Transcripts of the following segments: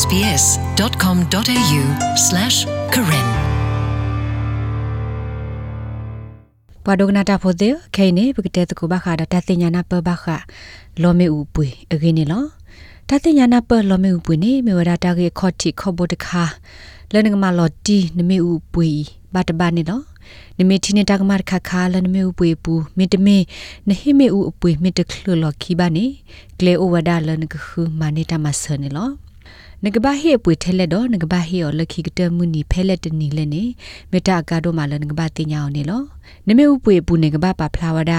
sbs.com.au/karen ပဒုကနာတာဖိုတဲ့ခဲနေပကတဲ့တကူဘခါဒတတိညာနာပဘခလောမေဥပွေအကင်းနေလောတတိညာနာပလောမေဥပွေနေမေဝဒတာကေခော့တီခော့ဘဒခါလနငမလော်တီနမေဥပွေဘတ်ဘာနေလောနမေတီနေတာကမခခါလနမေဥပွေပူမေတမေနဟိမေဥအပွေမေတခလလော်ခီဘာနေကလေအိုဝဒါလနကခုမာနေတာမဆနေလော နကဘာဟေပွေထဲလက်တော့နကဘာဟေော်လခိကတမှုနီဖဲလက်တနီလဲနေမေတ္တာကာတော့မလနကဘာတင်ညာအောင်နေလောနမေဥပွေပူနကဘာပါဖလာဝဒ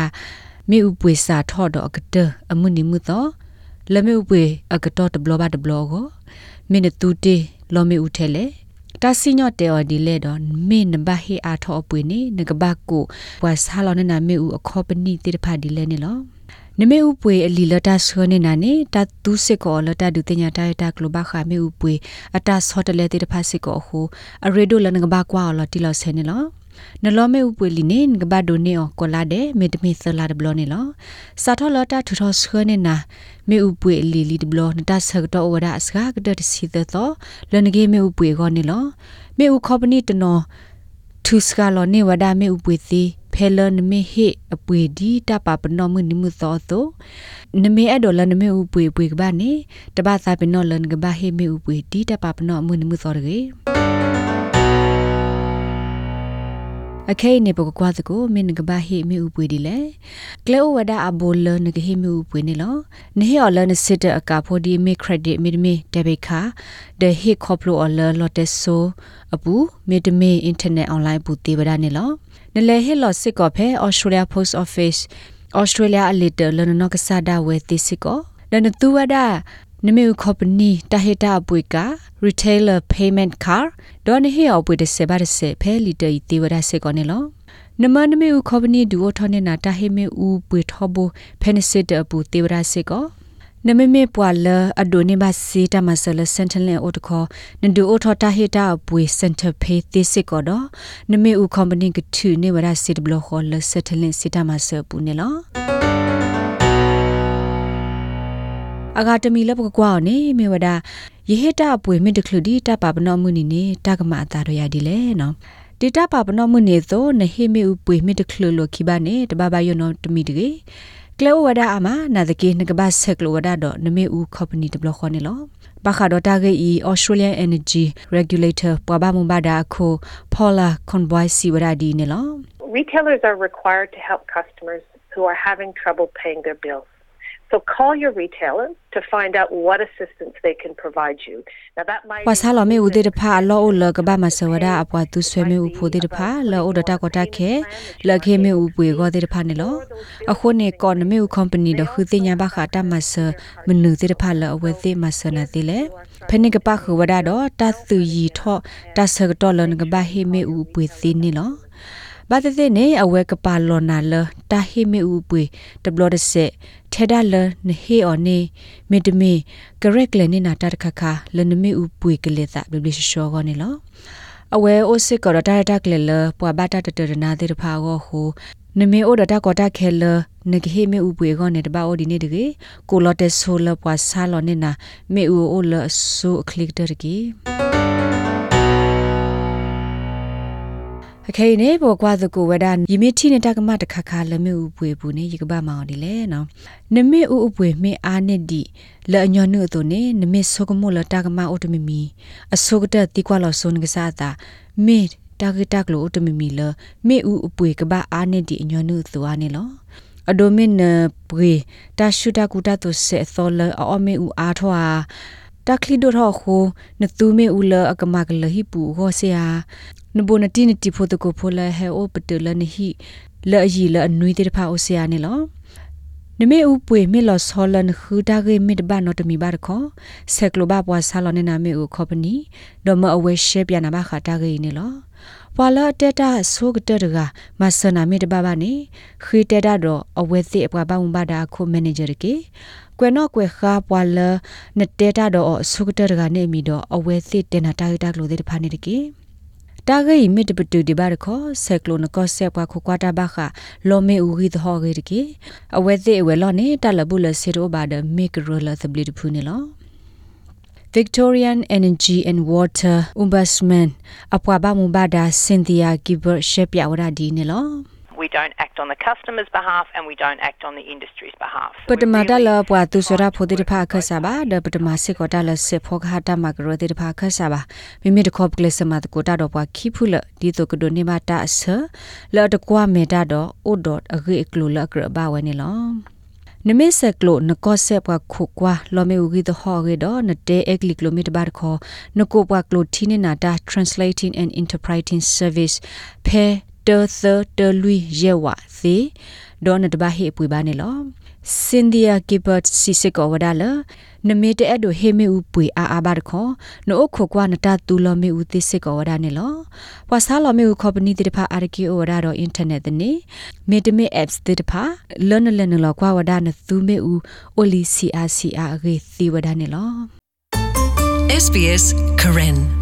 မေဥပွေစာထော့တော့ကတအမှုနီမှုတော့လမေဥပွေအကတော်တဘလဘတဘလကိုမင်းတူတေလောမေဥထဲလေတာစီညော့တဲော်ဒီလေတော့မင်းနဘဟေအားထော့ပွေနေနကဘာကိုပွာဆာလောနေနာမေဥအခေါပနီတိတဖာဒီလေနေလော နမေဥပွေအလီလတာဆွနေနာနေတတူးစစ်ကောလတာဒုတင်ညာတိုင်တာကလဘခမေဥပွေအတာဆော့တလေတိတဖာစစ်ကောဟုအရေဒိုလနကဘာကွာလတီလဆဲနေလောနလောမေဥပွေလီနေငဘဒိုနေအောကိုလာတဲ့မေတမီသလာဒဘလနေလောစာထောလတာထူထောဆွနေနာမေဥပွေလီလီဒဘလနတာဆကတော့ဝဒအစကာကဒတစီတော့လနဂေမေဥပွေကောနေလောမေဥခေါပနီတနောသူစကလောနေဝဒမေဥပွေသီ ဖဲလနမေဟေအပွေဒီတပပနောမနိမှုသောသောနမေအဒေါ်လနမေဥပွေပွေကဘာနေတပသာပနောလန်ကဘာဟေမေဥပွေဒီတပပနောမနိမှုသောရေ အခဲနေပကကွာစကိုမင်းကဘာဟိမေဥပွေဒီလေကလေဝဒအဘောလနကဟိမေဥပွေနေလောနေဟော်လနစစ်တအကာဖိုဒီမေခရက်ဒစ်မီဒမီဒေဘီခာဒဟိခေါပလိုအလလော်တက်ဆိုအပူမီဒမီအင်တာနက်အွန်လိုင်းပူတေဗဒါနေလောနလေဟေလော်စစ်ကောဖဲ Australia Post Office Australia အလစ်တလနနကဆာဒါဝဲတိစစ်ကောလနတူဝဒါ နမေဥခေါပနီတဟေတာပွေက retailer payment card ဒေါ်နေဟေအပွေတဆေပါတဆေဖဲလီတေတီဝဒဆေကောနေလောနမနမေဥခေါပနီဒူအိုထောနေနာတဟေမေဥပွေထောဘူဖဲနစစ်တပူတေဝဒဆေကောနမမေပွာလအဒိုနေဘစီတမဆလစန်တလန်အိုတခေါနဒူအိုထောတာဟေတာပွေစင်တာဖေးတိစစ်ကောတော့နမေဥခေါပနီကထူနေဝဒစစ်ဘလခေါ်လစတလန်စစ်တမဆပူနေလော အဂါတမီလပကွာနေမေဝဒယေဟတာပွေမင်တခလူဒီတပပနောမှုနီနေတာကမအတာရရဒီလေနော်ဒေတာပပနောမှုနေသောနဟေမေဥပွေမင်တခလူလိုခိဘာနေတဘဘယောနောတမီတကေကလောဝဒအမနာတကေနကဘဆက်ကလောဝဒတော့နမေဥကော်ပနီတဘလခေါ်နေလောပခါဒတာဂေ Australian Energy Regulator ပဘမဘဒါခု Paula Convoy si wada di ne lo Retailers are required to help customers who are having trouble paying their bills So call your retailer to find out what assistance they can provide you. Now that might ဝါဆာလမေဦးဒေတဖာလောလကဘာမဆဝဒအပွားသူဆွေမေဦးဖိုဒေတဖာလောဒတာကတာခဲလခေမေဦးပွေကောဒေတဖာနေလောအခုနေကောနမေဦး company ဒခုတင်ညာဘခတာမဆမနုဒေတဖာလအဝဲသေးမဆနာတိလေဖနိကပခဝဒတော့တသူရီထော့တဆကတော့လနကဘာဟေမေဦးပွေသိနေလော ဘာတတဲ့နေအဝဲကပါလောနာလတာဟိမေဥပွေတဘလဒဆက်ထေဒါလနဟေအော်နေမေတမေကရက်လနေနာတတခခလနမေဥပွေကလေတာဘဘလရှောကောနေလောအဝဲအိုစစ်ကောတာတာကလေလပွာဘာတာတတရနာတေတဖာကိုဟူနမေအိုဒတာကောတာခဲလနဂဟေမေဥပွေကောနေတဘာအိုဒီနေတကေကိုလော့တက်ဆိုလပွာဆာလောနေနာမေဥအိုလဆူအခလစ်တရကေ အခေနေဘောကွာသကိုဝဒယမိတိနေတကမတခခလမေဥပွေဘူးနေယကဘာမောင်ဒီလေနော်နမေဥဥပွေမေအာနစ်ဒီလအညောနုတုနေနမေဆုကမလတကမအိုတမီမီအဆုကတတိကွာလောဆုန်ကစားတာမေတာဂတက်လို့အိုတမီမီလမေဥဥပွေကဘာအာနစ်ဒီအညောနုသူအနေလောအဒိုမင်ပွေတာရှုတာကူတာတုဆေသောလအောမေဥအားထွာ တာခလီဒိုထောခုနသူမေဦးလအကမကလဟိပူဟောဆရာနဘုန်တီနတီဖိုတကိုဖိုလဟဲအိုပတလနဟိလအကြီးလအနွေတေဖာအိုဆရာနေလောနမေဥပွေမေလောဆောလန်ခူတာဂေမစ်ဘာနောတမီဘာခောဆက်ကလိုဘာပွားဆာလောနေနာမေဥခောပနီဒေါ်မအဝဲရှဲပြနာဘာခတာဂေနေလော ပွာလာတက်တာဆိုကတတကမဆနာမေတဘာဘာနေခီတက်တာတော့အဝဲသိအပွားဘာဝဘာဒါခုမန်နေဂျာကေကွယ်နော်ကွယ်ခါပွာလာနတဲတာတော့ဆုကတတကနေမီတော့အဝဲသိတင်နာတာရတာကလို့တဲ့တဖာနေတကေတာဂိမစ်တပတူဒီဘာရခောဆက်ကလိုနကောဆက်ပွားခိုကွာတာဘာခလောမေဦးဂီသဟောဂေတကေအဝဲသိအဝဲလောနေတလဘူးလစီရိုဘာဒမေကရလသဘလီတဖူနေလောက Victorian Energy and Water Ombudsman အပွားဘာမူဘာဒါ Cynthia Gilbert ရှေ့ပြဝရဒီနေလော We don't act on the customer's behalf and we don't act on the industry's behalf. So ပ we တမတ really လပွားသူစရဖိုတိတဖာခဆာဘာဒပတမစစ်ကောတလစစ်ဖောခဟာတမကရတိတဖာခဆာဘာမိမိတခေါပကလစမတကိုတာတော့ပွားခိဖုလဒီတော့ကဒိုနေမတာဆလော်တကွာမေတာတော့အိုဒတ်အဂေကလူလကရဘာဝနေလော နမေဆက်ကလိုနကောဆက်ပွားခုကွာလော်မေဦးဂီတဟော်ရေတော့နတေအက်ကလီကလိုမီတာဘာခေါ်နကိုပွားကလိုတီနေနာတာ translating and interpreting service ဖဲတေသတလူယေဝစီဒေါ်နတဘာဟေပွေပါနေလော စင်ဒီယာကီဘတ်စီစကောဝဒါလနမေတဲ့အဒိုဟေမေဥပွေအာအာဘာခေါ်နိုအခုကွာနတတူလမေဥသစ်စကောဝဒါနေလောပဆာလမေဥခေါပနီတိတဖာအာရကီအိုဝဒါတော့အင်တာနက်တနေမေတမေ apps တိတဖာလနလနလောကွာဝဒါနသူမေဥအိုလီစီအာစီအာရေသီဝဒါနေလော SBS Karen